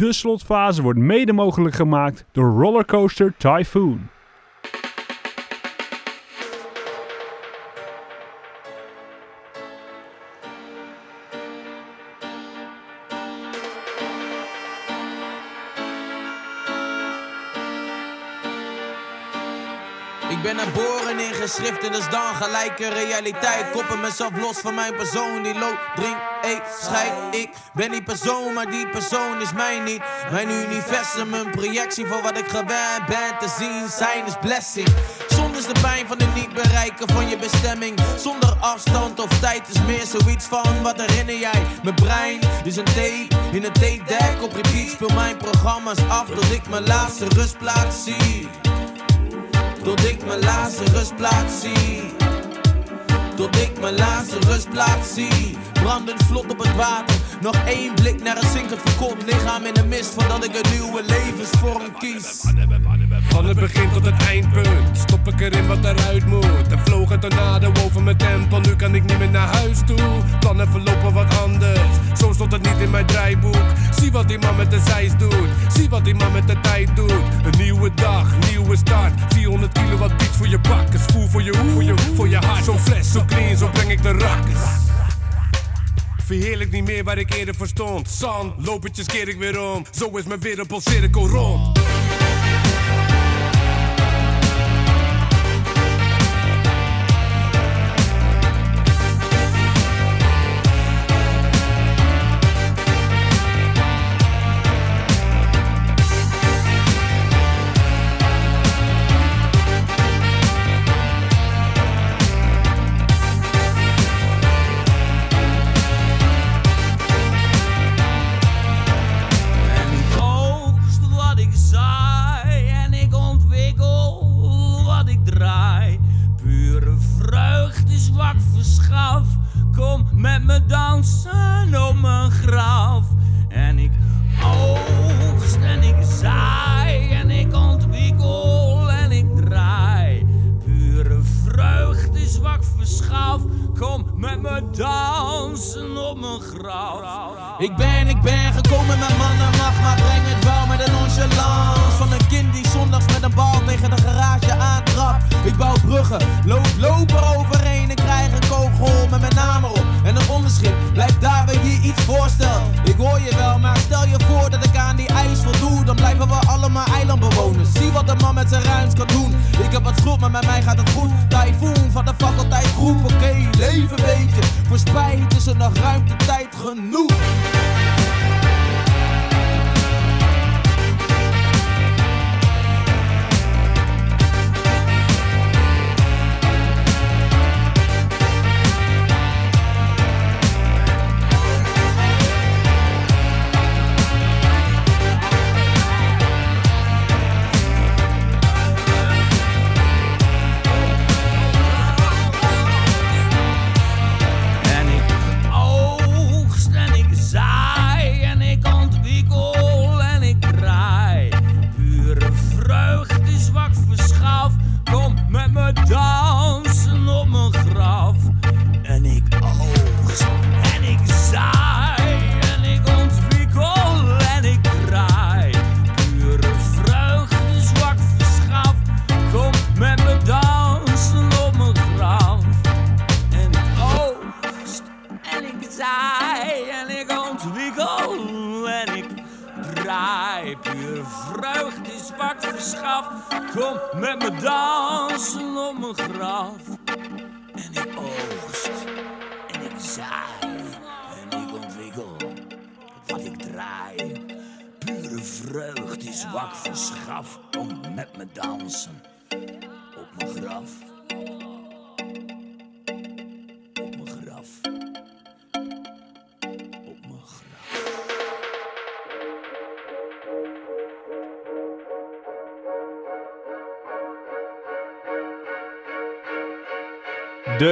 De slotfase wordt mede mogelijk gemaakt door Rollercoaster Typhoon. In geschriften, dus dan gelijk een realiteit. Koppen mezelf los van mijn persoon die loopt, drink, eet, scheid. Ik ben die persoon, maar die persoon is mij niet. Mijn universum, een projectie voor wat ik gewend ben te zien. Zijn is blessing. Zonder de pijn van het niet bereiken van je bestemming. Zonder afstand of tijd is meer zoiets van wat herinner jij? Mijn brein is een thee in een theedek. Op repeat speel mijn programma's af tot ik mijn laatste rustplaats zie. Tot ik mijn laatste rustplaats zie. Tot ik mijn laatste rustplaats zie. Brandend vlot op het water. Nog één blik naar een zinkend verkoopt lichaam in de mist. Voordat ik een nieuwe levensvorm kies. Van het begin tot het eindpunt stop ik erin wat eruit moet. Er vloog een tornado over mijn tempel, nu kan ik niet meer naar huis toe. Plannen verlopen wat anders, zo stond het niet in mijn draaiboek. Zie wat die man met de zijs doet, zie wat die man met de tijd doet. Een nieuwe dag, nieuwe start. 400 kilo wat beats voor je bakkes, voel voor je hoe, voor je, voor je hart. Zo fles, zo clean, zo breng ik de rakkers. Verheerlijk niet meer waar ik eerder voor stond. Zand, lopertjes keer ik weer om. Zo is mijn wereldpolcirkel rond.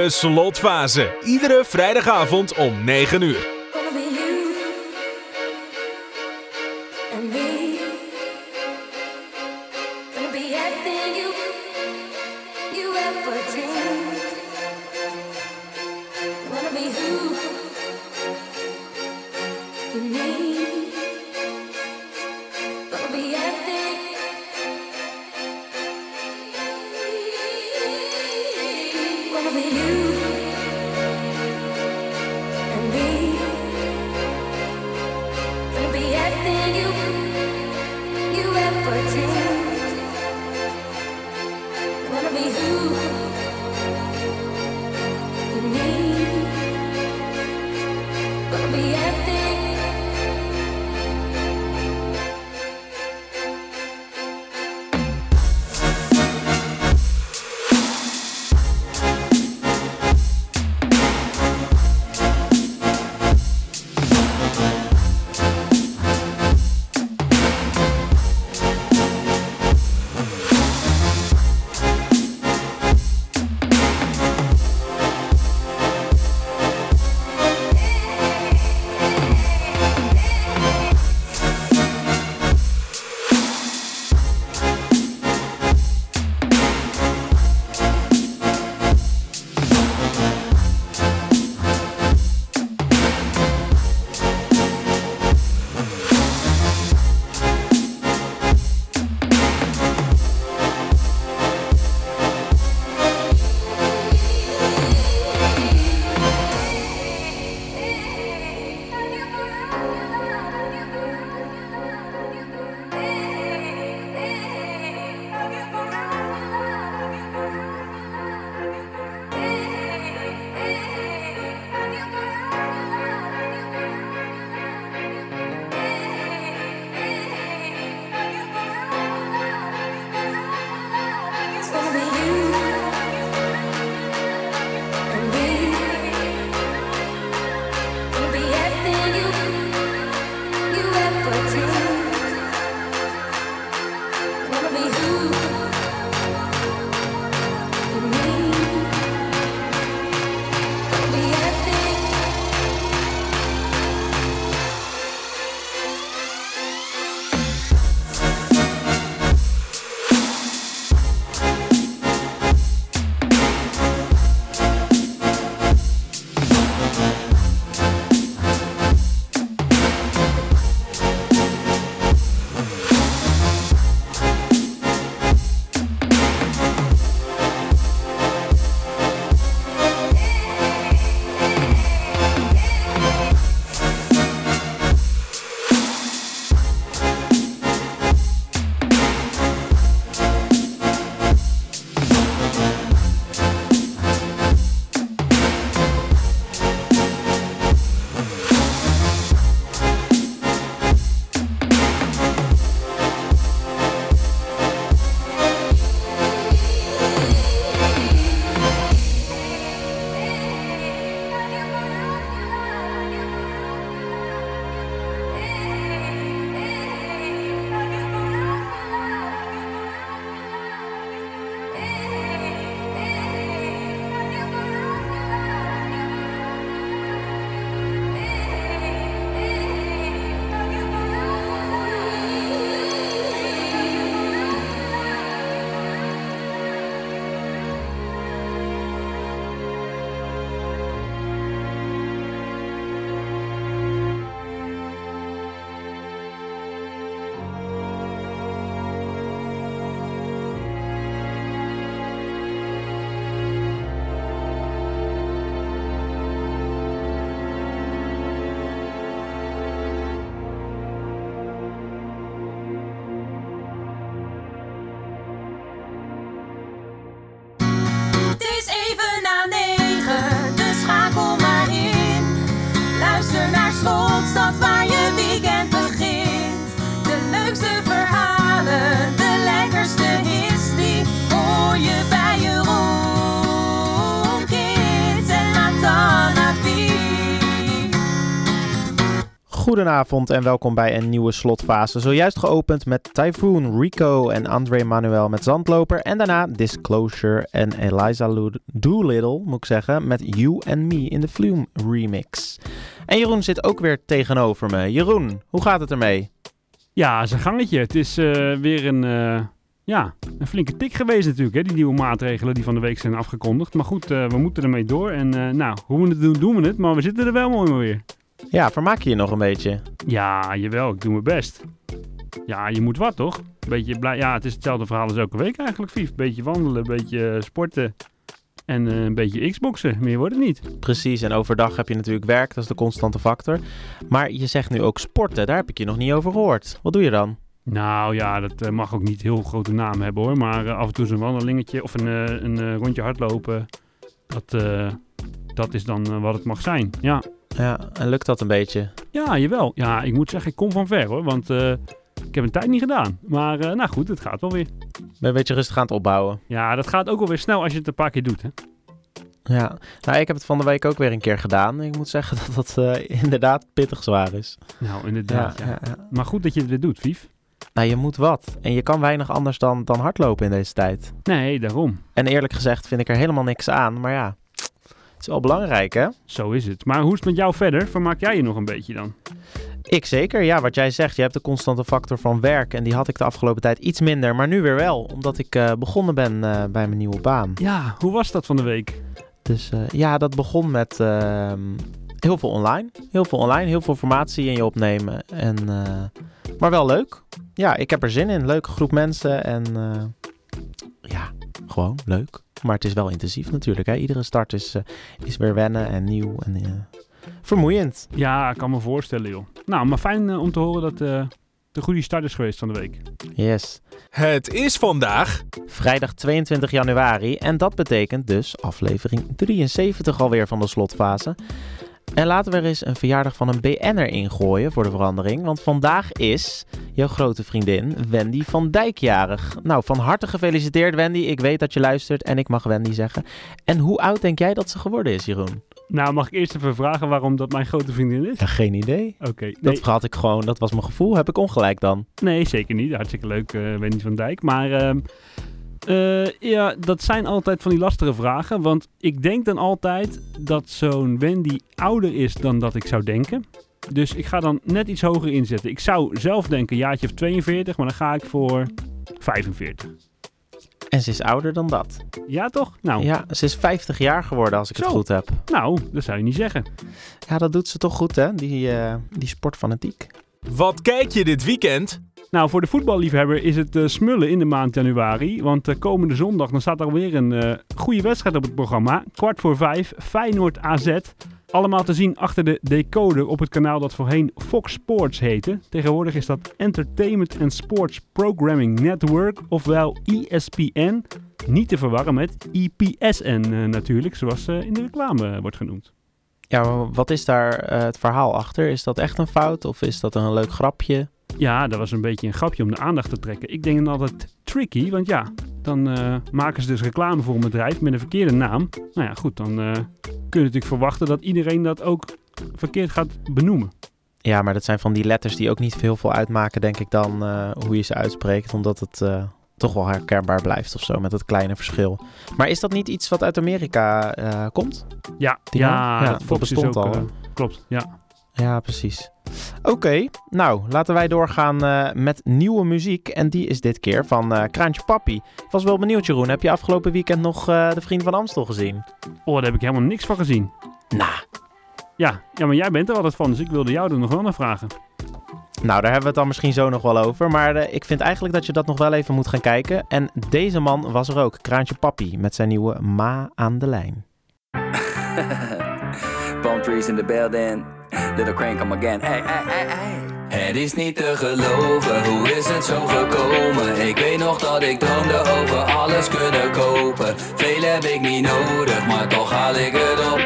De slotfase. Iedere vrijdagavond om 9 uur. Goedenavond en welkom bij een nieuwe slotfase. Zojuist geopend met Typhoon, Rico en André Manuel met Zandloper. En daarna Disclosure en Eliza Doolittle, moet ik zeggen, met You and Me in de Flume remix. En Jeroen zit ook weer tegenover me. Jeroen, hoe gaat het ermee? Ja, zijn gangetje. Het is eh, weer een, eh, ja, een flinke tik geweest natuurlijk, hè, die nieuwe maatregelen die van de week zijn afgekondigd. Maar goed, eh, we moeten ermee door. En nou, hoe we het doen, doen we het. Maar we zitten er wel mooi maar weer. Ja, vermaak je je nog een beetje? Ja, jawel, ik doe mijn best. Ja, je moet wat, toch? Beetje blij. Ja, het is hetzelfde verhaal als elke week eigenlijk, Vief. Beetje wandelen, beetje eh, sporten. En eh, een beetje Xboxen, meer wordt het niet. Precies, en overdag heb je natuurlijk werk, dat is de constante factor. Maar je zegt nu ook sporten, daar heb ik je nog niet over gehoord. Wat doe je dan? Nou ja, dat eh, mag ook niet heel grote naam hebben hoor. Maar af en toe zo'n wandelingetje of een, een rondje hardlopen. Dat, dat is dan wat het mag zijn. Ja. Ja, en lukt dat een beetje? ja, jawel. Ja, ik moet zeggen, ik kom van ver hoor. Want eh, ik heb een tijd niet gedaan. Maar eh, nou goed, het gaat wel weer. Ben je een beetje rustig aan het opbouwen? Ja, dat gaat ook wel weer snel als je het een paar keer doet. Hè? Ja, nou, ik heb het van de week ook weer een keer gedaan. Ik moet zeggen dat dat eh, inderdaad pittig zwaar is. Nou, inderdaad. Ja, ja, ja. Maar goed dat je het weer doet, Vief. Nou, je moet wat. En je kan weinig anders dan, dan hardlopen in deze tijd. Nee, daarom. En eerlijk gezegd vind ik er helemaal niks aan. Maar ja, het is wel belangrijk, hè? Zo is het. Maar hoe is het met jou verder? Vermaak jij je nog een beetje dan? Ik zeker. Ja, wat jij zegt. Je hebt de constante factor van werk. En die had ik de afgelopen tijd iets minder. Maar nu weer wel. Omdat ik eh, begonnen ben eh, bij mijn nieuwe baan. Ja, hoe was dat van de week? Dus eh, ja, dat begon met ehm, heel veel online. Heel veel online. Heel veel informatie in je opnemen. En, maar wel leuk. Ja, ik heb er zin in. Leuke groep mensen. En ja, gewoon leuk. Maar het is wel intensief natuurlijk. Hè? Iedere start is, eh, is weer wennen en nieuw. En eh, vermoeiend. Ja, ik kan me voorstellen, joh. Nou, maar fijn eh, om te horen dat eh de goede start is geweest van de week. Yes. Het is vandaag Vrijdag 22 januari. En dat betekent dus aflevering 73 alweer van de slotfase. En laten we er eens een verjaardag van een BN'er ingooien voor de verandering. Want vandaag is jouw grote vriendin Wendy van Dijk jarig. Nou, van harte gefeliciteerd Wendy. Ik weet dat je luistert en ik mag Wendy zeggen. En hoe oud denk jij dat ze geworden is, Jeroen? Nou, mag ik eerst even vragen waarom dat mijn grote vriendin is? Ja, geen idee. Oké, nee, Dat had ik gewoon, dat was mijn gevoel. Heb ik ongelijk dan? nee, zeker niet. Hartstikke leuk, eh Wendy van Dijk. Maar ehm, eh, ja, dat zijn altijd van die lastige vragen. Want ik denk dan altijd dat zo'n Wendy ouder is dan dat ik zou denken. Dus ik ga dan net iets hoger inzetten. Ik zou zelf denken een jaartje of 42, maar dan ga ik voor 45. En ze is ouder dan dat. Ja, toch? Nou, Ja, ze is 50 jaar geworden als ik het goed heb. nou, dat zou je niet zeggen. Ja, dat doet ze toch goed, hè? Die, eh die sportfanatiek. Wat kijk je dit weekend? Nou, voor de voetballiefhebber is het eh, smullen in de maand januari. Want eh, komende zondag dan staat er alweer een eh, goede wedstrijd op het programma. Kwart voor vijf, Feyenoord AZ. Allemaal te zien achter de decoder op het kanaal dat voorheen Fox Sports heette. Tegenwoordig is dat Entertainment and Sports Programming Network, ofwel ESPN. Niet te verwarren met IPSN eh, natuurlijk, zoals in de reclame wordt genoemd. Ja, wat is daar eh, het verhaal achter? Is dat echt een fout of is dat een leuk grapje? Ja, dat was een beetje een grapje om de aandacht te trekken. Ik denk dan altijd tricky, want ja, dan eh, maken ze dus reclame voor een bedrijf met een verkeerde naam. Nou ja, goed, dan eh, kun je natuurlijk verwachten dat iedereen dat ook verkeerd gaat benoemen. Ja, maar dat zijn van die letters die ook niet heel veel uitmaken, denk ik dan, hoe je ze uitspreekt. Omdat het toch wel herkenbaar blijft of zo, met het kleine verschil. Maar is dat niet iets wat uit Amerika eh, komt? Ja, Die ja, dat dat is bestond ook, al, eh, klopt, ja. Ja, precies. Oké, nou, laten wij doorgaan eh, met nieuwe muziek. En die is dit keer van Kraantje Papi. Ik was wel benieuwd, Jeroen. Heb je afgelopen weekend nog de Vriend van Amstel gezien? Oh, daar heb ik helemaal niks van gezien. Nou, Ja, ja, maar jij bent er altijd van, dus ik wilde jou er nog wel naar vragen. Nou, daar hebben we het dan misschien zo nog wel over. Maar eh, ik vind eigenlijk dat je dat nog wel even moet gaan kijken. En deze man was er ook, Kraantje Papi, met zijn nieuwe Ma aan de lijn. Palm trees in the building. Little crane come again. Hey, hey, hey, hey. Het is niet te geloven, hoe is het zo gekomen? Ik weet nog dat ik droomde over alles kunnen kopen. Veel heb ik niet nodig, maar toch haal ik het op.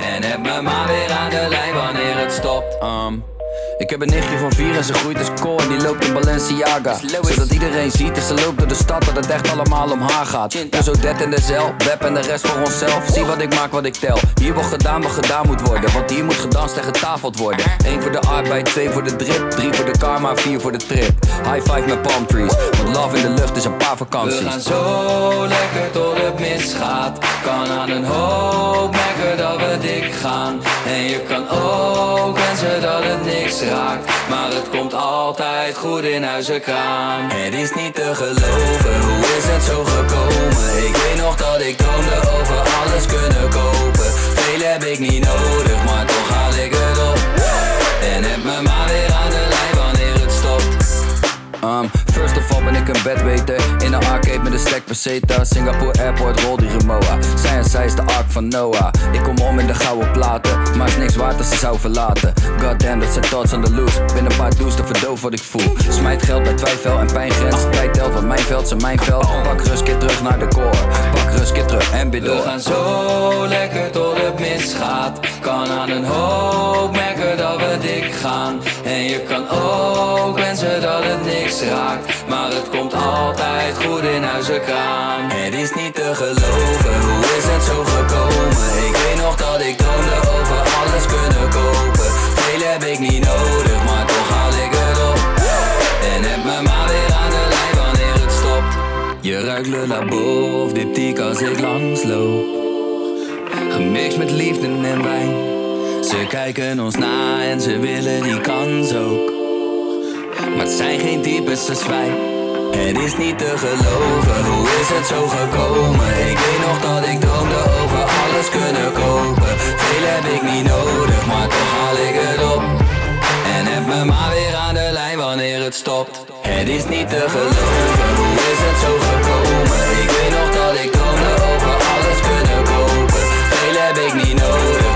En heb me maar weer aan de lijn wanneer het stopt. Um, ik heb een nichtje van vier en ze groeit als kool en die loopt in Balenciaga. Zodat iedereen ziet dat ze loopt door de stad dat het echt allemaal om haar gaat. En zo dat in de cel, web en de rest voor onszelf. Zie wat ik maak, wat ik tel. Hier wordt gedaan wat gedaan moet worden, want hier moet gedanst en getafeld worden. Eén voor de arbeid, twee voor de drip, drie voor de karma, vier voor de trip. High five met palm trees, want love in de lucht is een paar vakanties. We gaan zo lekker tot het misgaat. Kan aan een hoop dat we dik gaan. En je kan ook wensen dat het niks raakt. Maar het komt altijd goed in huizenkraam. Het is niet te geloven, hoe is het zo gekomen? Ik weet nog dat ik droomde over alles kunnen kopen. Veel heb ik niet nodig, maar First of all ben ik een bedweter. In een arcade met een stack peseta. Singapore Airport, rol die remoa Zij en zij is de ark van Noah. Ik kom om in de gouden platen. Maar is niks waard als ze zou verlaten. Goddamn, dat zijn thoughts on the loose. Binnen een paar do's te verdoven wat ik voel. Smijt geld bij twijfel en pijngrens. Tijd telt, want mijn veld zijn mijn veld. Pak rust, keer terug naar de core. Pak rust, keer terug en bid door. We gaan zo lekker tot het misgaat. Kan aan een hoop merken dat. En je kan ook wensen dat het niks raakt. Maar het komt altijd goed in huizenkraan. Het is niet te geloven, hoe is het zo gekomen? Ik weet nog dat ik droomde over alles kunnen kopen Veel heb ik niet nodig, maar toch haal ik het op En heb me maar weer aan de lijn wanneer het stopt Je ruikt Labo of diptyque als ik langsloop Gemixt met liefde en wijn Ze kijken ons na en ze willen die kans ook. Maar het zijn geen types als wij. Het is niet te geloven, hoe is het zo gekomen? Ik weet nog dat ik droomde over alles kunnen kopen. Veel heb ik niet nodig, maar toch haal ik het op. En heb me maar weer aan de lijn wanneer het stopt. Het is niet te geloven, hoe is het zo gekomen? Ik weet nog dat ik droomde over alles kunnen kopen. Veel heb ik niet nodig,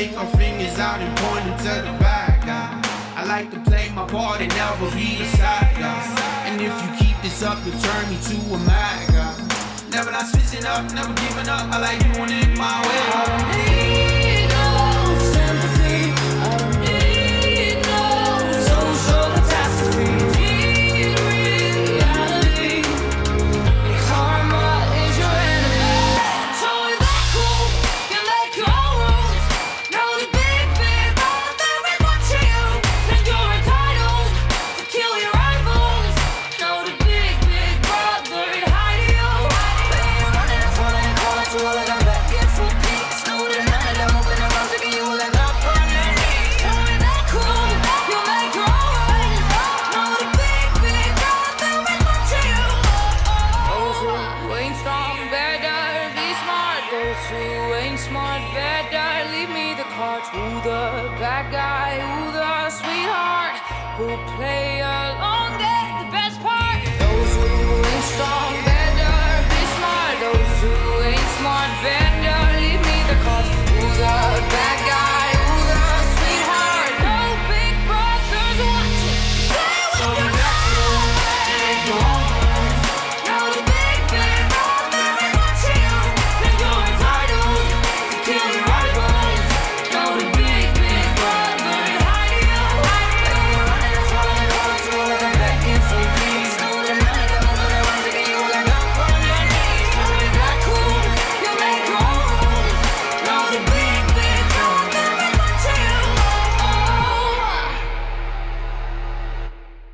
Take our fingers out and point them to the bad guy. I like to play my part and never be the side guy. And if you keep this up, you'll turn me to a mad guy. Never not switching up, never giving up. I like doing it my way.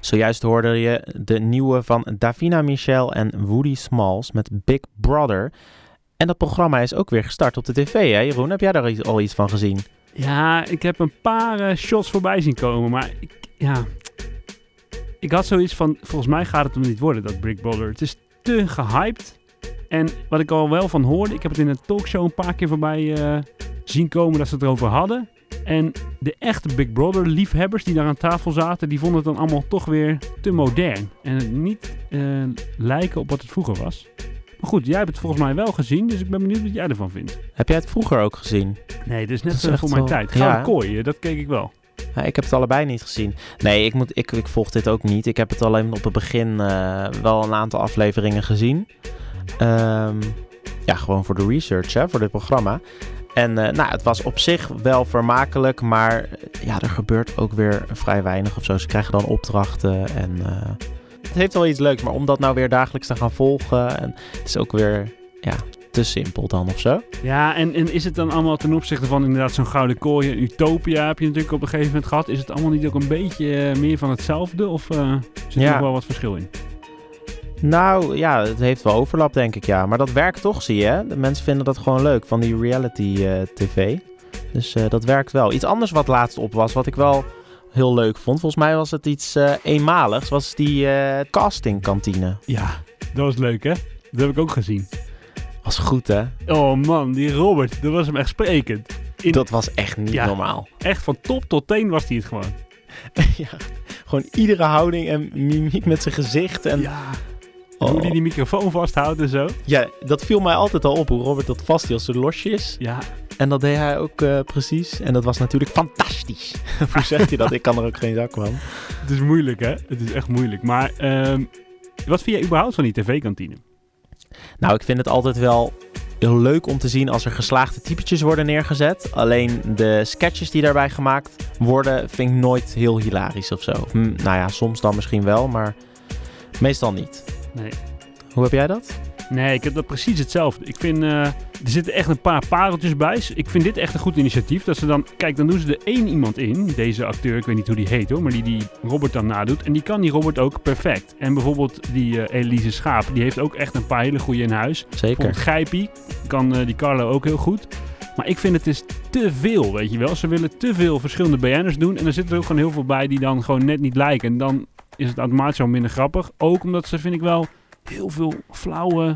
Zojuist hoorde je de nieuwe van Davina Michel en Woody Smalls met Big Brother. En dat programma is ook weer gestart op de tv, hè Jeroen? Heb jij daar al iets van gezien? Ja, ik heb een paar eh, shots voorbij zien komen, maar ik, ja... Ik had zoiets van, volgens mij gaat het hem niet worden, dat Big Brother. Het is te gehyped. En wat ik al wel van hoorde, ik heb het in een talkshow een paar keer voorbij eh, zien komen dat ze het erover hadden. En de echte Big Brother liefhebbers die daar aan tafel zaten, die vonden het dan allemaal toch weer te modern. En het niet eh, lijken op wat het vroeger was. Maar goed, jij hebt het volgens mij wel gezien, dus ik ben benieuwd wat jij ervan vindt. Heb jij het vroeger ook gezien? Nee, dit is net Dat is eh, voor mijn wel- tijd. Ja. Gouden kooi, eh, dat keek ik wel. Ja, ik heb het allebei niet gezien. Nee, ik, moet, ik, ik volg dit ook niet. Ik heb het alleen op het begin wel een aantal afleveringen gezien. Ehm, ja, gewoon voor de research, hè, voor dit programma. En eh, nou, het was op zich wel vermakelijk, maar eh, ja, er gebeurt ook weer vrij weinig of zo. Ze krijgen dan opdrachten en eh, het heeft wel iets leuks, maar om dat nou weer dagelijks te gaan volgen, en het is ook weer ja, te simpel dan of zo. Ja, en, en is het dan allemaal ten opzichte van inderdaad zo'n gouden kooi en Utopia heb je natuurlijk op een gegeven moment gehad. Is het allemaal niet ook een beetje meer van hetzelfde of zit er Ja. nog wel wat verschil in? Nou ja, het heeft wel overlap, denk ik, ja. Maar dat werkt toch, zie je. hè? De mensen vinden dat gewoon leuk van die reality eh, tv. Dus eh, dat werkt wel. Iets anders wat laatst op was, wat ik wel heel leuk vond. Volgens mij was het iets eh, eenmaligs. Was die castingkantine. Ja, dat was leuk hè? Dat heb ik ook gezien. Was goed, hè? Oh man, die Robert, dat was hem echt sprekend. In- Dat was echt niet Ja. normaal. Echt van top tot teen was hij het gewoon. ja, gewoon iedere houding en mimiek met zijn gezicht. En, Ja. Oh. Hoe hij die microfoon vasthoudt en zo. Ja, dat viel mij altijd al op, hoe Robert dat vasthield, zo losjes. Ja, En dat deed hij ook eh, precies. En dat was natuurlijk fantastisch. hoe zegt hij dat? Ik kan er ook geen zak van. het is moeilijk hè? Het is echt moeilijk. Maar ehm, wat vind jij überhaupt van die tv-kantine? Nou, ik vind het altijd wel heel leuk om te zien als er geslaagde typetjes worden neergezet. Alleen de sketches die daarbij gemaakt worden, vind ik nooit heel hilarisch of zo. Hm, nou ja, soms dan misschien wel, maar meestal niet. Nee. Hoe heb jij dat? Nee, ik heb dat precies hetzelfde. Ik vind, eh, er zitten echt een paar pareltjes bij. Ik vind dit echt een goed initiatief. Dat ze dan, kijk, dan doen ze er één iemand in. Deze acteur, ik weet niet hoe die heet hoor, maar die die Robert dan nadoet. En die kan die Robert ook perfect. En bijvoorbeeld die eh, Elise Schaap, die heeft ook echt een paar hele goede in huis. Zeker. Gijpie, kan eh, die Carlo ook heel goed. Maar ik vind het is te veel, weet je wel. Ze willen te veel verschillende BN'ers doen. En er zitten er ook gewoon heel veel bij die dan gewoon net niet lijken. En dan is het automatisch al minder grappig. Ook omdat ze, vind ik wel, heel veel flauwe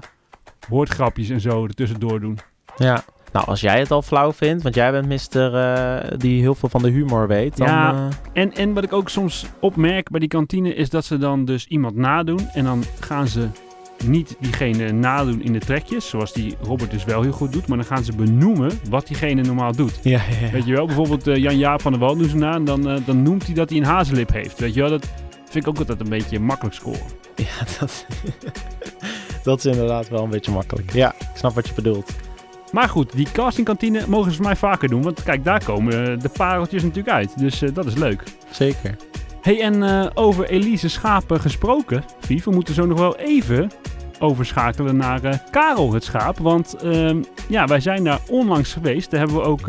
woordgrapjes en zo ertussendoor doen. Ja. Nou, als jij het al flauw vindt, want jij bent mister eh, die heel veel van de humor weet, dan... Ja. eh, En, en wat ik ook soms opmerk bij die kantine is dat ze dan dus iemand nadoen. En dan gaan ze niet diegene nadoen in de trekjes, zoals die Robert dus wel heel goed doet. Maar dan gaan ze benoemen wat diegene normaal doet. ja, ja, ja. Weet je wel, bijvoorbeeld eh, Jan-Jaap van der doen ze na en dan, dan noemt hij dat hij een hazenlip heeft. Weet je wel, dat vind ik ook altijd een beetje makkelijk scoren. Ja, dat, dat is inderdaad wel een beetje makkelijk. Ja, ik snap wat je bedoelt. Maar goed, die castingkantine mogen ze mij vaker doen. Want kijk, daar komen eh, de pareltjes natuurlijk uit. Dus eh, dat is leuk. Zeker. hey, en eh, over Elise Schapen gesproken, Vief, we moeten zo nog wel even overschakelen naar Karel het Schaap. Want ehm, ja, wij zijn daar onlangs geweest. Daar hebben we ook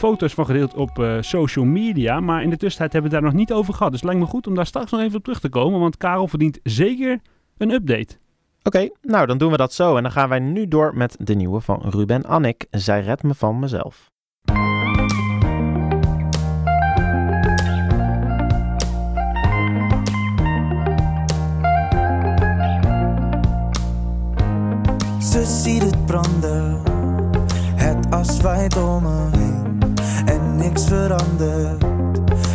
foto's van gedeeld op eh, social media. Maar in de tussentijd hebben we het daar nog niet over gehad. Dus het lijkt me goed om daar straks nog even op terug te komen. Want Karel verdient zeker een update. Oké, nou dan doen we dat zo. En dan gaan wij nu door met de nieuwe van Ruben Annik. Zij redt me van mezelf. Ze ziet het branden, het as waait om me heen en niks verandert.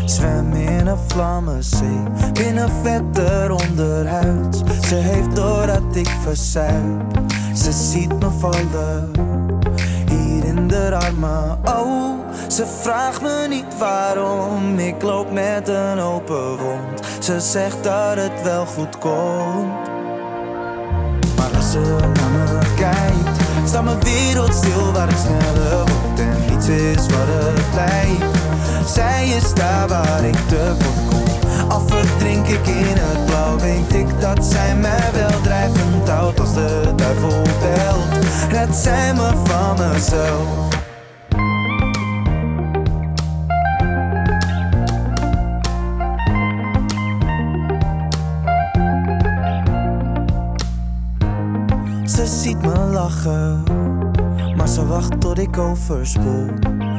Zwem in een vlammenzee, binnen vetter onderhuid. Ze heeft door dat ik verzuip, ze ziet me vallen, hier in de armen. Oh, ze vraagt me niet waarom, ik loop met een open wond. Ze zegt dat het wel goed komt. Maar als ze naar me kijkt, staat mijn wereld stil waar ik sneller word het is wat het blijft. Zij is daar waar ik tekort kom. Al verdrink ik in het blauw, weet ik dat zij mij wel drijvend houdt als de duivel belt. Red zij me van mezelf. Ze ziet me lachen maar ze wacht tot ik overspoel.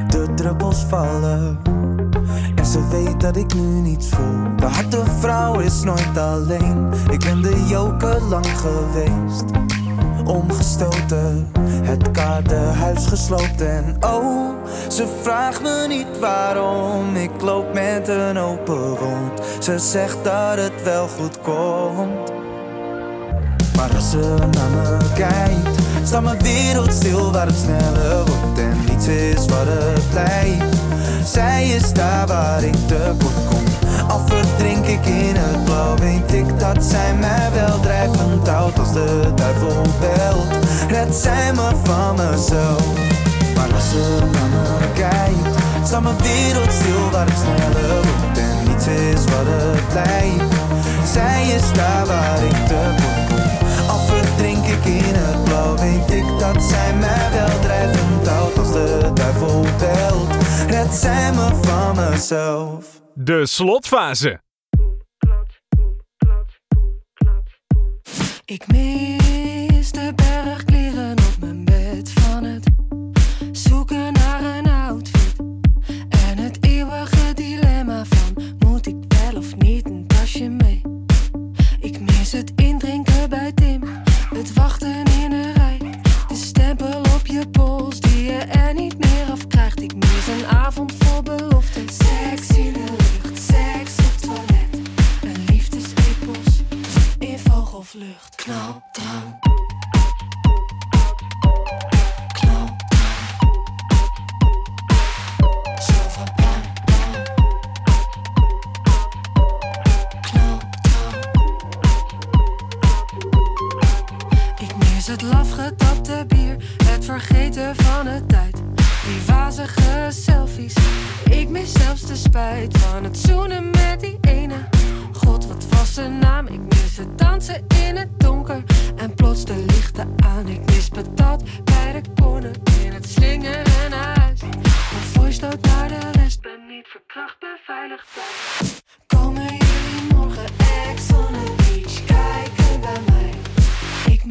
De druppels vallen en ze weet dat ik nu niets voel. De harte vrouw is nooit alleen. Ik ben de joker lang geweest. Omgestoten, het kaartenhuis gesloopt en oh, ze vraagt me niet waarom. Ik loop met een open wond. Ze zegt dat het wel goed komt. Maar als ze naar me kijkt, staat mijn wereld stil waar het sneller wordt en niets is wat het blijft. Zij is daar waar ik tekort kom. Al verdrink ik in het blauw, weet ik dat zij mij wel drijvend houdt als de duivel belt. Redt zij me van mezelf. Maar als ze naar me kijkt, staat mijn wereld stil waar het sneller wordt en niets is wat het blijft. Zij is daar waar ik tekort weet ik dat zij mij wel drijvend houdt als de duivel belt. Redt zij me van mezelf. De slotfase. Ik mis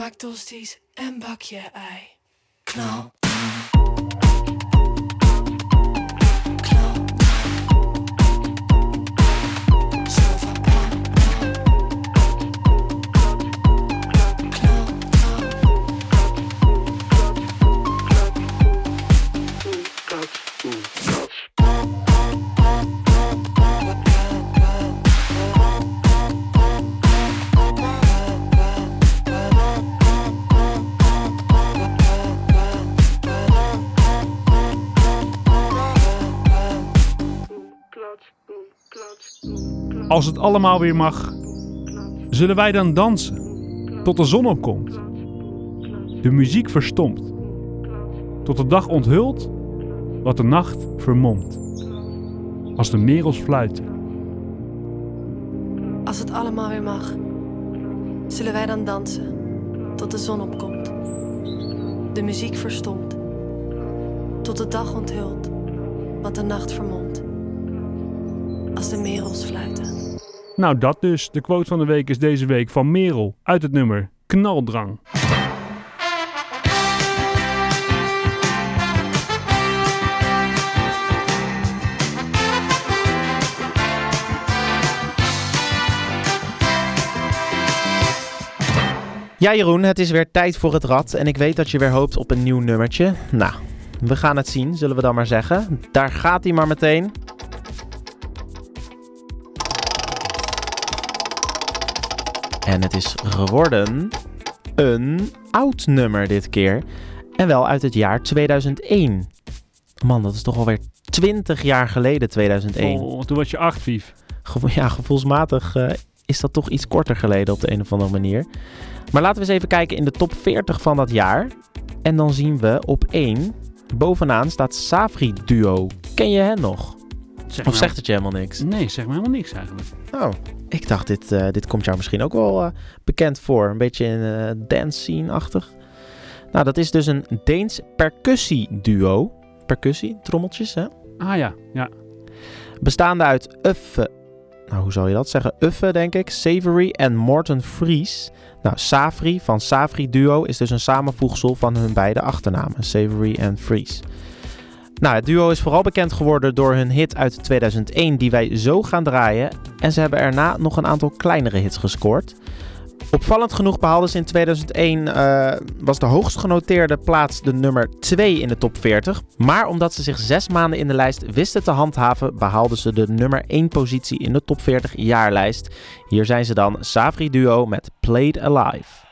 maak tosties en bak je ei. Knal. Als het allemaal weer mag, zullen wij dan dansen tot de zon opkomt. De muziek verstomt, tot de dag onthult wat de nacht vermomt. Als de merels fluiten. Als het allemaal weer mag, zullen wij dan dansen tot de zon opkomt. De muziek verstomt, tot de dag onthult wat de nacht vermomt. Als de merels fluiten. Nou, dat dus. De quote van de week is deze week van Merel uit het nummer Knaldrang. Ja, Jeroen, het is weer tijd voor het rad. En ik weet dat je weer hoopt op een nieuw nummertje. Nou, we gaan het zien, zullen we dan maar zeggen. Daar gaat hij maar meteen. En het is geworden een oud nummer dit keer. En wel uit het jaar 2001. Man, dat is toch alweer 20 jaar geleden, 2001. Oh, toen was je acht, Vief. Gevo- ja, gevoelsmatig eh, is dat toch iets korter geleden op de een of andere manier. Maar laten we eens even kijken in de top 40 van dat jaar. En dan zien we op 1, bovenaan staat Safri Duo. Ken je hen nog? Zeg of maar- zegt het je helemaal niks? Nee, zeg maar helemaal niks eigenlijk. Oh, ik dacht dit, eh, dit komt jou misschien ook wel eh, bekend voor. Een beetje in eh dance scene-achtig. Nou, dat is dus een Deens percussie-duo. Percussie, trommeltjes, hè? Ah ja, ja. Bestaande uit Uffe nou hoe zal je dat zeggen? Uffe, denk ik. Savory en Morten Fries. Nou, Savri van Savri Duo is dus een samenvoegsel van hun beide achternamen, Savory en Fries. Nou, het duo is vooral bekend geworden door hun hit uit 2001 die wij zo gaan draaien. En ze hebben erna nog een aantal kleinere hits gescoord. Opvallend genoeg behaalden ze in 2001, uh, was de hoogst genoteerde plaats de nummer 2 in de top 40. Maar omdat ze zich zes maanden in de lijst wisten te handhaven, behaalden ze de nummer 1 positie in de top 40 jaarlijst. Hier zijn ze dan Savri Duo met Played Alive.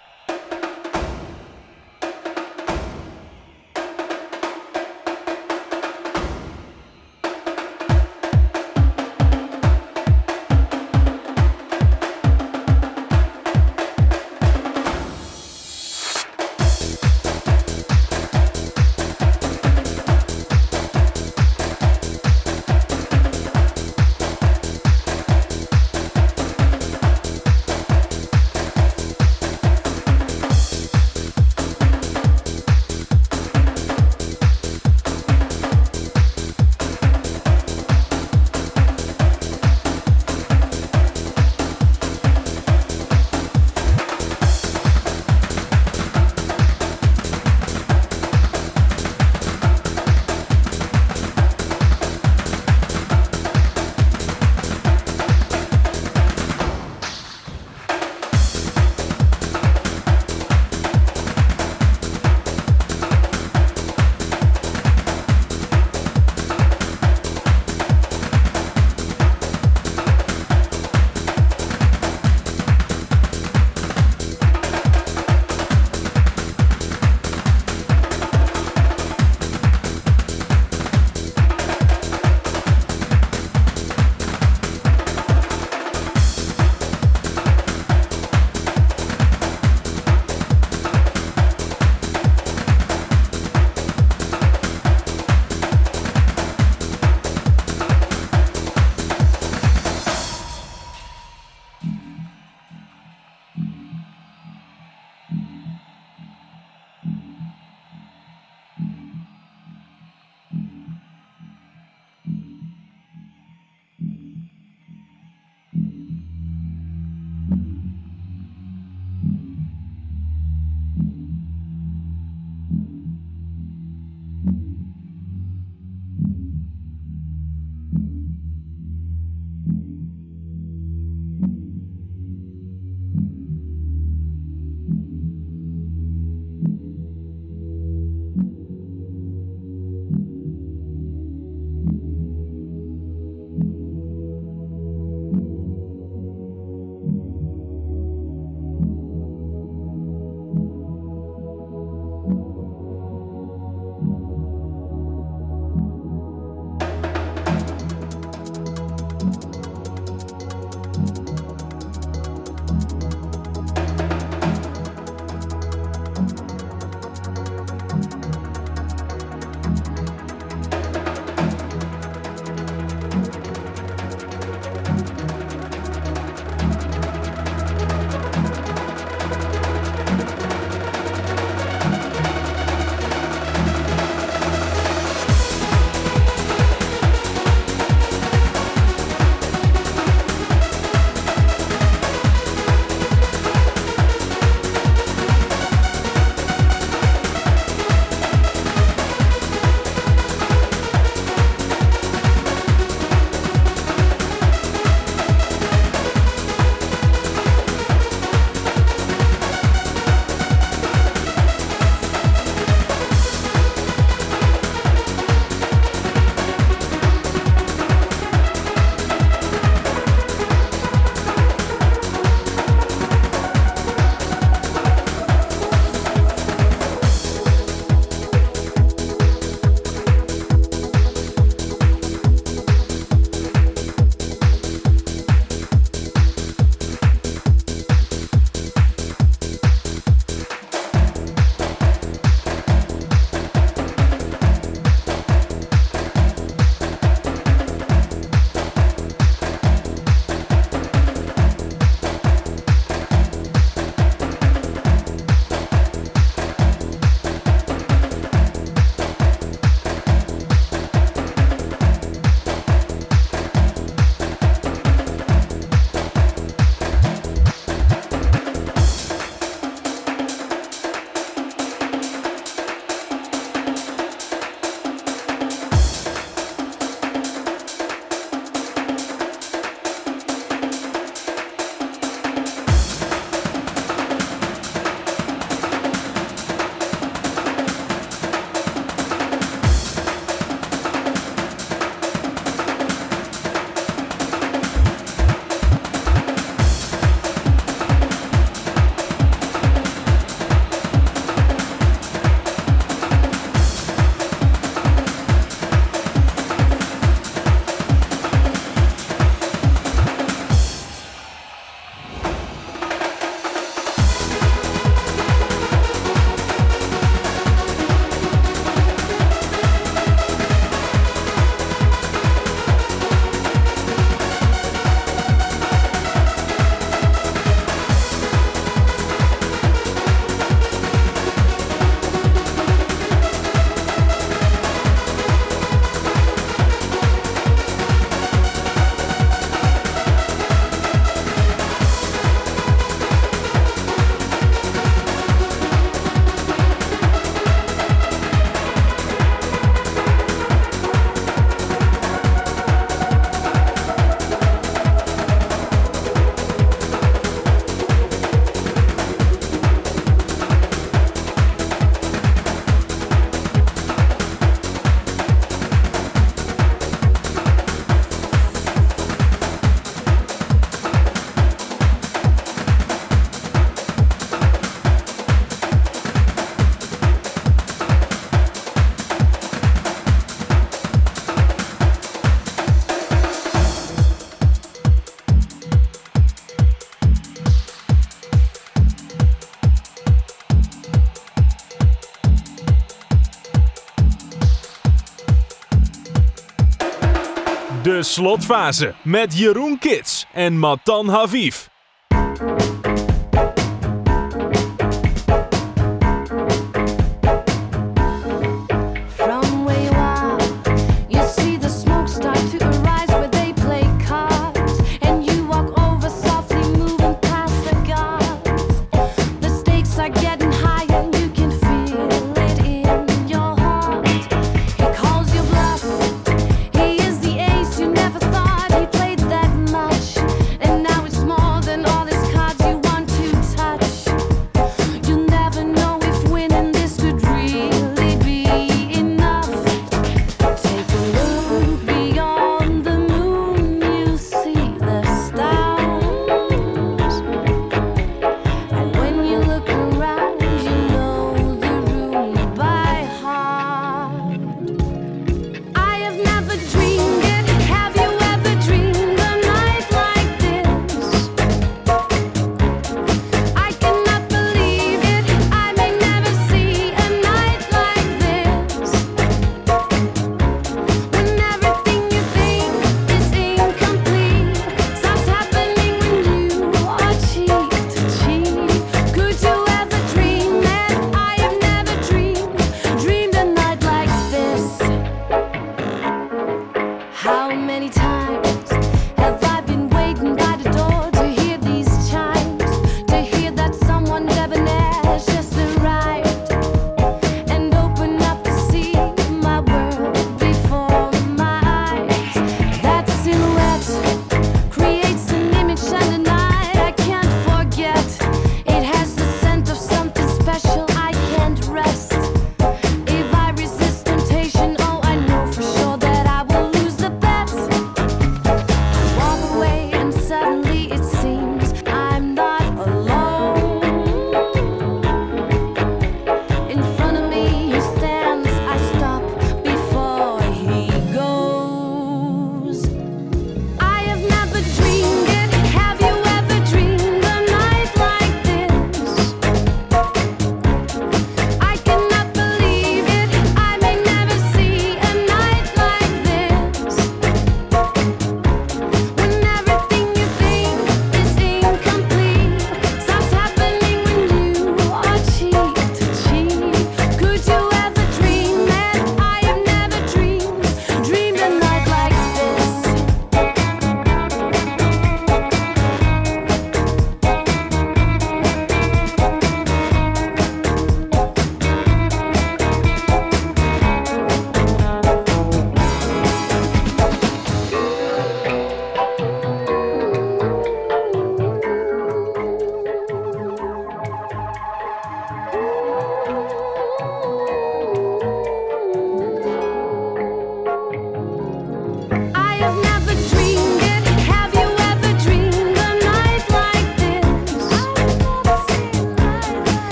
Slotfase met Jeroen Kits en Matan Haviv.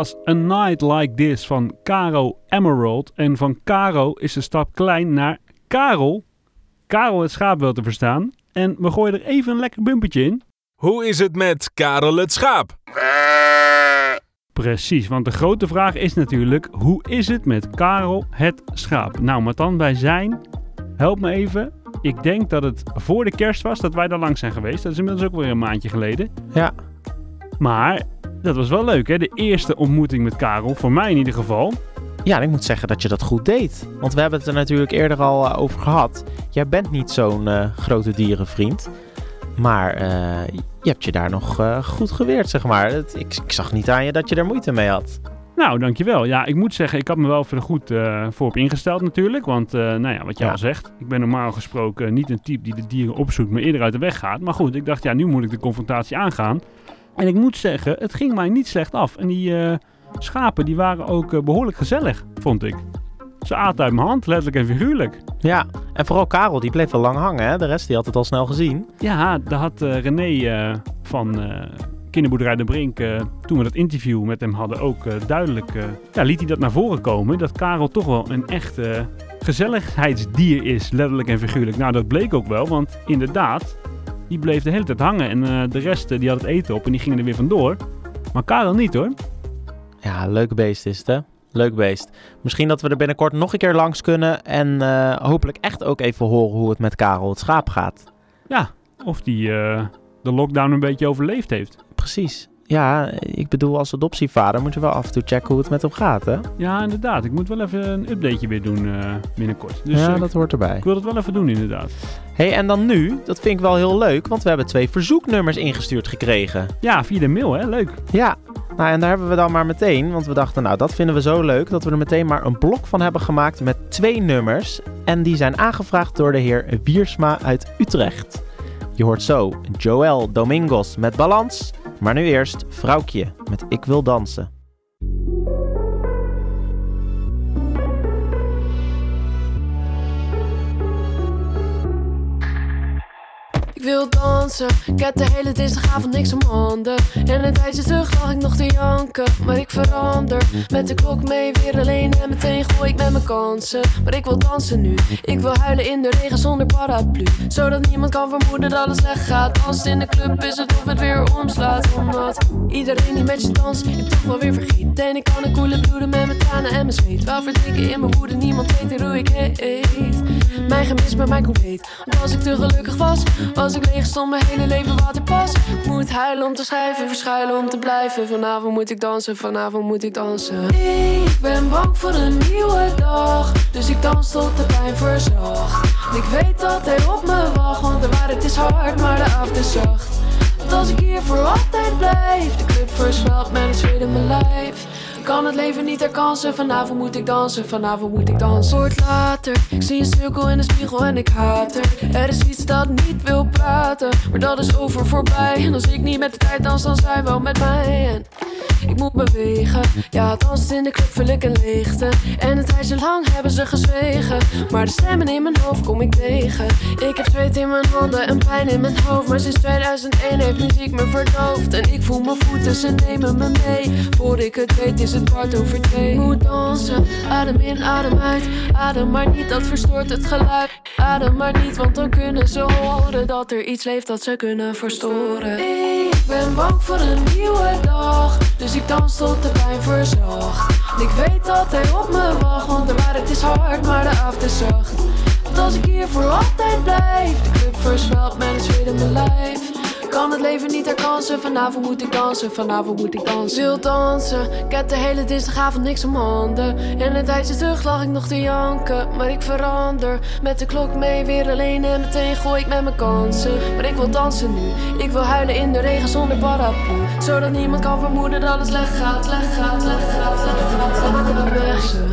Was A Night Like This van Caro Emerald. En van Caro is de stap klein naar Karel. Karel het schaap wel te verstaan. En we gooien er even een lekker bumpertje in. Hoe is het met Karel het schaap? Precies, want de grote vraag is natuurlijk... hoe is het met Karel het schaap? Nou, Matan, wij zijn... Help me even. Ik denk dat het voor de kerst was dat wij daar langs zijn geweest. Dat is inmiddels ook weer een maandje geleden. Ja. Maar dat was wel leuk, hè? De eerste ontmoeting met Karel, voor mij in ieder geval. Ja, ik moet zeggen dat je dat goed deed. Want we hebben het er natuurlijk eerder al eh, over gehad. Jij bent niet zo'n eh, grote dierenvriend. Maar eh, je hebt je daar nog goed geweerd, zeg maar. Het- ik, ik zag niet aan je dat je er moeite mee had. Nou, dankjewel. Ja, ik moet zeggen, ik had me wel voor goed eh, voor op ingesteld natuurlijk. Want, nou ja, wat jij Ja. al zegt. Ik ben normaal gesproken niet een type die de dieren opzoekt, maar eerder uit de weg gaat. Maar goed, ik dacht, ja, nu moet ik de confrontatie aangaan. En ik moet zeggen, het ging mij niet slecht af. En die eh, schapen, die waren ook eh, behoorlijk gezellig, vond ik. Ze aten uit mijn hand, letterlijk en figuurlijk. Ja, en vooral Karel, die bleef wel lang hangen, hè? De rest die had het al snel gezien. Ja, daar had eh, René van kinderboerderij De Brink, toen we dat interview met hem hadden, ook duidelijk ja, liet hij dat naar voren komen. Dat Karel toch wel een echt eh, gezelligheidsdier is, letterlijk en figuurlijk. Nou, dat bleek ook wel, want inderdaad, die bleef de hele tijd hangen. En eh, de rest, eh, die had het eten op en die gingen er weer vandoor. Maar Karel niet hoor. Ja, leuk beest is het, hè? Leuk beest. Misschien dat we er binnenkort nog een keer langs kunnen en eh, hopelijk echt ook even horen hoe het met Karel het schaap gaat. Ja, of die de lockdown een beetje overleefd heeft. Precies. Ja, ik bedoel, als adoptievader moet je wel af en toe checken hoe het met hem gaat, hè? Ja, inderdaad. Ik moet wel even een updateje weer doen eh, binnenkort. Dus ja, eh, dat hoort erbij. ik wil het wel even doen inderdaad. hey, en dan nu, dat vind ik wel heel leuk, want we hebben twee verzoeknummers ingestuurd gekregen. Ja, via de mail hè, leuk. Ja, nou en daar hebben we dan maar meteen, want we dachten, nou dat vinden we zo leuk, dat we er meteen maar een blok van hebben gemaakt met twee nummers. En die zijn aangevraagd door de heer Wiersma uit Utrecht. Je hoort zo Joël Domingos met Balans, maar nu eerst Vrouwtje met Ik wil dansen. Ik wil dansen, ik heb de hele dinsdagavond niks om handen. En een tijdje terug lag ik nog te janken, maar ik verander. Met de klok mee weer alleen en meteen gooi ik met mijn kansen. Maar ik wil dansen nu, ik wil huilen in de regen zonder paraplu. Zodat niemand kan vermoeden dat het slecht gaat. Dansen in de club is het of het weer omslaat. Omdat iedereen die met je danst, ik toch wel weer vergeet En ik kan een koele bloeden met mijn tranen en mijn zweet. Wel verdrinken in mijn woede, niemand weet hoe ik heet. Mijn gemis, maar mijn compleet Want als ik te gelukkig was, als ik leeg stond, mijn hele leven waterpas. Ik moet huilen om te schrijven, verschuilen om te blijven. Vanavond moet ik dansen, vanavond moet ik dansen. Ik ben bang voor een nieuwe dag, dus ik dans tot de pijn verzacht. Ik weet dat hij op me wacht, want de waarheid is hard, maar de avond is zacht. Want als ik hier voor altijd blijf, de club versmelt met een zweet in mijn lijf. Kan het leven niet herkansen, vanavond moet ik dansen, vanavond moet ik dansen. Wordt later, ik zie een cirkel in de spiegel en ik haat er. Er is iets dat niet wil praten, maar dat is over voorbij. En als ik niet met de tijd dans, dan zij wel met mij. En ik moet bewegen, ja, dansen in de club vul ik een leegte. En een tijdje lang hebben ze gezwegen, maar de stemmen in mijn hoofd kom ik tegen. Ik heb zweet in mijn handen en pijn in mijn hoofd, maar sinds 2001 heeft muziek me verdoofd. En ik voel mijn voeten, ze nemen me mee. Voor ik het weet is het kwart over twee. Moet dansen, adem in, adem uit. Adem maar niet, dat verstoort het geluid. Adem maar niet, want dan kunnen ze horen dat er iets leeft dat ze kunnen verstoren. Ik ben bang voor een nieuwe dag, dus ik dans tot de pijn verzacht. Ik weet dat hij op me wacht, want de waarheid is hard, maar de avond is zacht. Want als ik hier voor altijd blijf, de club versmelt zweet in mijn lijf. Kan het leven niet herkansen, vanavond moet ik dansen, vanavond moet ik dansen. Wil dansen, ik heb de hele dinsdagavond niks om handen. En een tijdje terug lag ik nog te janken, maar ik verander. Met de klok mee weer alleen en meteen gooi ik met mijn kansen. Maar ik wil dansen nu, ik wil huilen in de regen zonder paraplu. Zodat niemand kan vermoeden dat het slecht gaat, slecht gaat, slecht gaat, slecht gaat.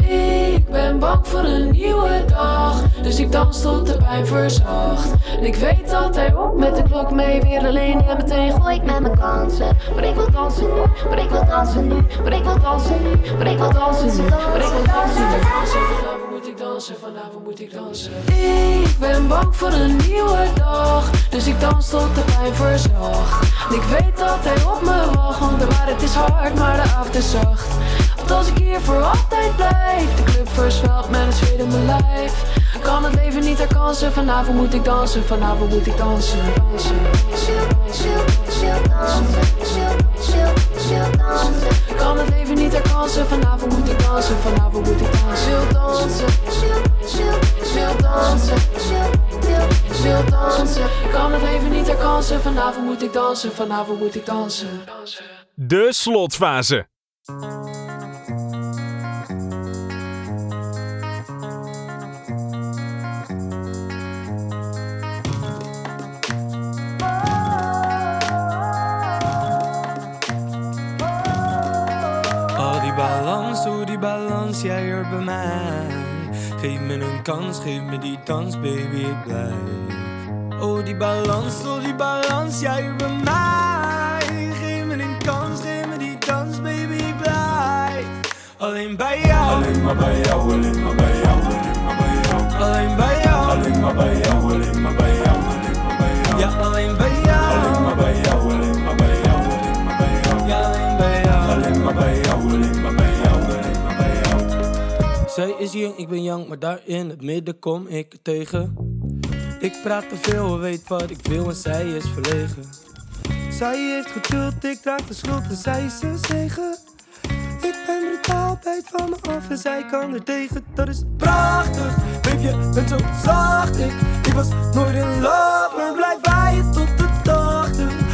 Ik ben bang voor een nieuwe dag, dus ik dans tot de pijn verzacht. En ik weet dat hij op met de klok mee weer alleen en meteen gooi ik met mijn kansen. Maar ik wil dansen nu, maar ik wil dansen nu, maar ik wil dansen nu, maar ik dansen nu, maar ik wil dansen nu. Vanavond moet ik dansen, vanavond moet ik dansen. Ik ben bang voor een nieuwe dag, dus ik dans tot de pijn verzacht. En ik weet dat hij op me wacht, want de waarheid is hard, maar de avond is zacht. Want als ik hier voor altijd blijf, de club versmelt met een zweet in mijn lijf. Kan het leven niet herkansen, vanavond moet ik dansen, vanavond moet ik dansen. dansen, kan het leven niet herkansen, vanavond moet ik dansen, vanavond moet ik dansen. Dansen, wil dansen, dansen. Kan het leven niet herkansen, vanavond moet ik dansen, vanavond moet ik dansen. De slotfase. Die balans, jij hoort bij mij. Geef me een kans, geef me die dans, baby, ik blijf. Oh, die balans, oh, die balans, jij hoort bij mij. Geef me een kans, geef me die dans, baby, ik blijf. Alleen bij jou. Alleen maar bij jou, alleen maar bij jou, alleen maar bij jou. Alleen bij jou. Alleen maar bij jou, alleen maar bij jou, alleen maar bij jou. Ja, alleen bij jou. Is jong, ik ben jong, maar daar in het midden kom ik tegen. Ik praat te veel, weet wat ik wil en zij is verlegen. Zij heeft geduld, ik draag de schuld en zij is een zegen. Ik ben brutaal, bijt van me af en zij kan er tegen. Dat is prachtig, baby, je bent zo zacht. Ik, was nooit in love, maar blijf bij tot de dag.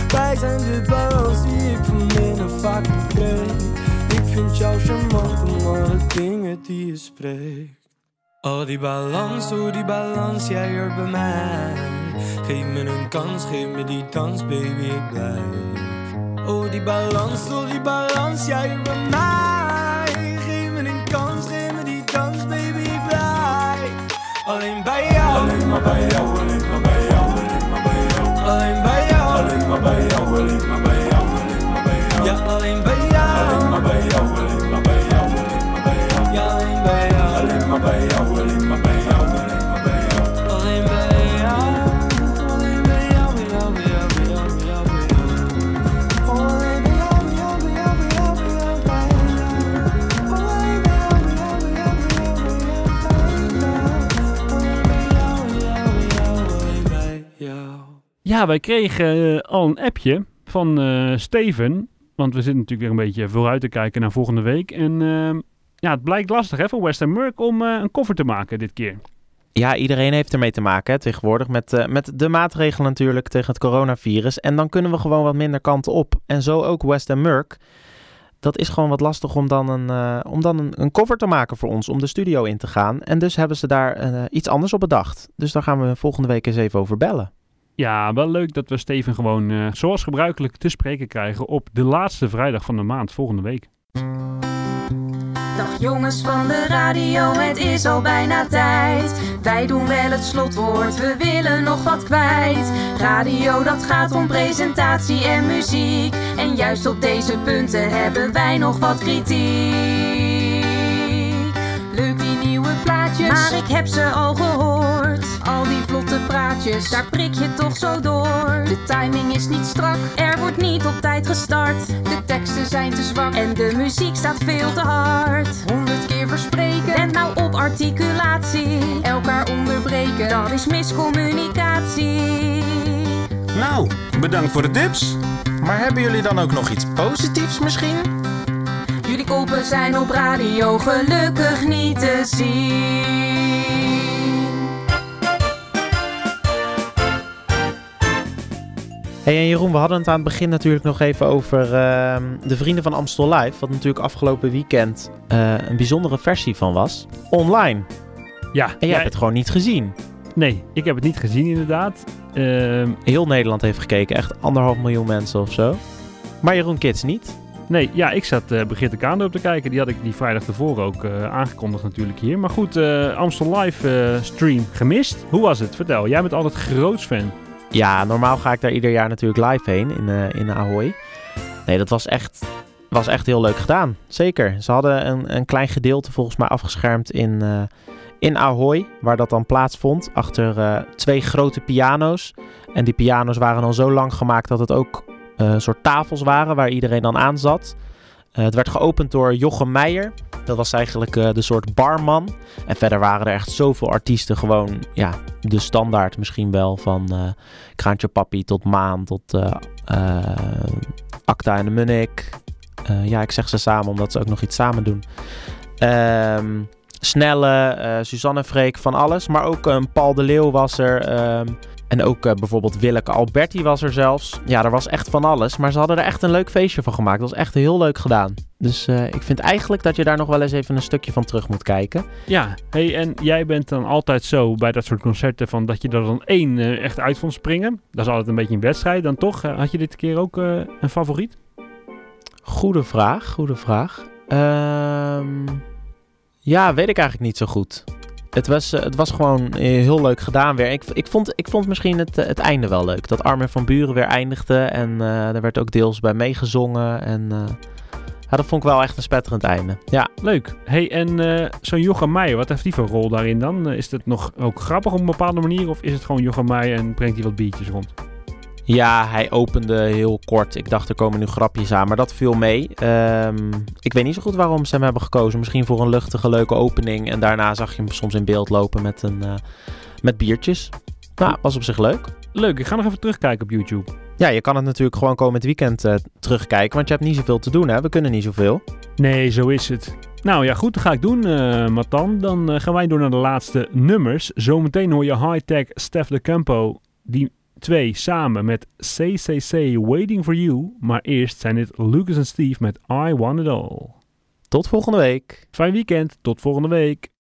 Wij zijn de balans die ik van binnen vaak kreeg. Ik vind jou charmant die je spreekt. Oh die balans, oh die balans, jij hoort bij mij. Geef me een kans, geef me die dans, baby, ik blijf. Oh die balans, oh die balans, jij hoort bij mij. Geef me een kans, geef me die dans, baby, ik blijf. Alleen bij jou. Alleen maar bij jou, Ja, wij kregen eh, al een appje van eh, Steven. Want we zitten natuurlijk weer een beetje vooruit te kijken naar volgende week. En ehm, ja, het blijkt lastig hè, voor Western Merck om eh, een koffer te maken dit keer. Ja, iedereen heeft ermee te maken tegenwoordig met, met de maatregelen natuurlijk tegen het coronavirus. En dan kunnen we gewoon wat minder kanten op. En zo ook West Merck. Dat is gewoon wat lastig om dan, een, eh, om dan een, een cover te maken voor ons, om de studio in te gaan. En dus hebben ze daar iets anders op bedacht. Dus daar gaan we volgende week eens even over bellen. Ja, wel leuk dat we Steven gewoon eh, zoals gebruikelijk te spreken krijgen op de laatste vrijdag van de maand volgende week. Dag jongens van de radio, het is al bijna tijd. Wij doen wel het slotwoord, we willen nog wat kwijt. Radio, dat gaat om presentatie en muziek. En juist op deze punten hebben wij nog wat kritiek. Plaatjes, maar ik heb ze al gehoord. Al die vlotte praatjes, daar prik je toch zo door. De timing is niet strak, er wordt niet op tijd gestart. De teksten zijn te zwak en de muziek staat veel te hard. Honderd keer verspreken, en nou op articulatie. Elkaar onderbreken, dat is miscommunicatie. Nou, bedankt voor de tips. Maar hebben jullie dan ook nog iets positiefs misschien? Koppen zijn op radio gelukkig niet te zien. Hey en Jeroen, we hadden het aan het begin natuurlijk nog even over ehm, de Vrienden van Amstel Live. Wat natuurlijk afgelopen weekend eh, een bijzondere versie van was. Online. Ja. En jij hebt het gewoon niet gezien. Nee, ik heb het niet gezien inderdaad. Ehm, Heel Nederland heeft gekeken. Echt anderhalf miljoen mensen of zo. Maar Jeroen Kids niet. Nee, ja, ik zat uh, Brigitte Kaandorp te kijken. Die had ik die vrijdag ervoor ook eh, aangekondigd natuurlijk hier. Maar goed, eh, Amstel Live eh, stream gemist. Hoe was het? Vertel, jij bent altijd groots fan. Ja, normaal ga ik daar ieder jaar natuurlijk live heen in, eh, in Ahoy. Nee, dat was echt, was echt heel leuk gedaan. Zeker. Ze hadden een, een klein gedeelte volgens mij afgeschermd in, eh, in Ahoy, waar dat dan plaatsvond. Achter eh, twee grote piano's. En die piano's waren dan zo lang gemaakt dat het ook eh, een soort tafels waren waar iedereen dan aan zat. Eh, het werd geopend door Jochem Meijer. Dat was eigenlijk eh, de soort barman. En verder waren er echt zoveel artiesten. Gewoon, ja, de standaard misschien wel. Van eh Kraantje Papi tot Maan tot eh eh, Acta en de Munnik. Eh, ja, ik zeg ze samen omdat ze ook nog iets samen doen. Ehm, Snelle, eh, Suzanne Freek, van alles. Maar ook een Paul de Leeuw was er. ehm, en ook eh, bijvoorbeeld Willeke Alberti was er zelfs. Ja, er was echt van alles. Maar ze hadden er echt een leuk feestje van gemaakt. Dat was echt heel leuk gedaan. Dus eh, ik vind eigenlijk dat je daar nog wel eens even een stukje van terug moet kijken. Ja, hey, en jij bent dan altijd zo bij dat soort concerten van dat je er dan één echt uit vond springen. Dat is altijd een beetje een wedstrijd. Dan toch, had je dit keer ook een favoriet? Goede vraag, goede vraag. Ehm, ja, weet ik eigenlijk niet zo goed. Het was, eh, het was gewoon eh, heel leuk gedaan weer. Ik, ik, vond, ik vond misschien het, eh, het einde wel leuk. Dat Armin van Buren weer eindigde. En eh er werd ook deels bij meegezongen. En dat vond ik wel echt een spetterend einde. Ja. Leuk. Hey, en zo'n Jochem Meijer, wat heeft die voor rol daarin dan? Is het nog ook grappig op een bepaalde manier? Of is het gewoon Jochem Meijer en brengt hij wat biertjes rond? Ja, hij opende heel kort. Ik dacht er komen nu grapjes aan, maar dat viel mee. Ehm, ik weet niet zo goed waarom ze hem hebben gekozen. Misschien voor een luchtige, leuke opening. En daarna zag je hem soms in beeld lopen met, een, eh, met biertjes. Nou, was op zich leuk. Leuk, ik ga nog even terugkijken op YouTube. Ja, je kan het natuurlijk gewoon komend weekend eh, terugkijken, want je hebt niet zoveel te doen, hè? We kunnen niet zoveel. Nee, zo is het. Nou ja, goed, dat ga ik doen, eh Matan. Dan gaan wij door naar de laatste nummers. Zometeen hoor je High-Tech Steph de Campo, die twee samen met CCC Waiting for You. Maar eerst zijn dit Lucas en Steve met I Want It All. Tot volgende week. Fijn weekend, tot volgende week.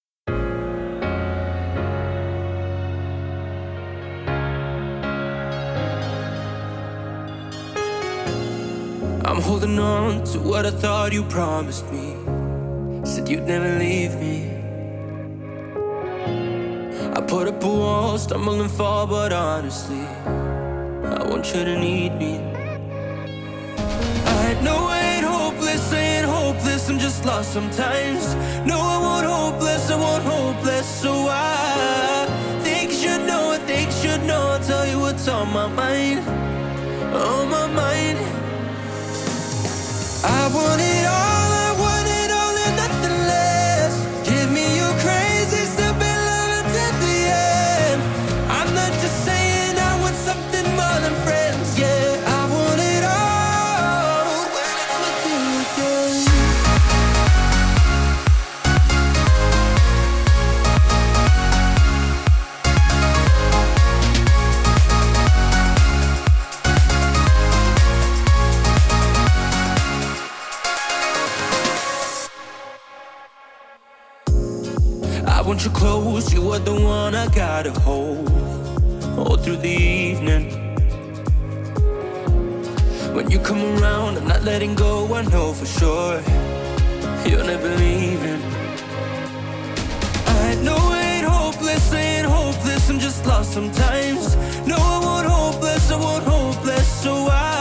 I'm holding on to what I thought you promised me. Said you'd never leave me. I put up a wall, stumble and fall, but honestly, I want you to need me. I know I ain't hopeless, I ain't hopeless, I'm just lost sometimes. No, I won't hopeless, I won't hopeless, so I think you should know, I think you should know. I'll tell you what's on my mind, on my mind. I want it all, I gotta hold all through the evening. When you come around, I'm not letting go, I know for sure you're never leaving. I know I ain't hopeless, ain't hopeless, I'm just lost sometimes. No, I won't hopeless, I won't hopeless, so I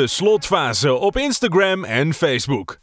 de slotfase op Instagram en Facebook.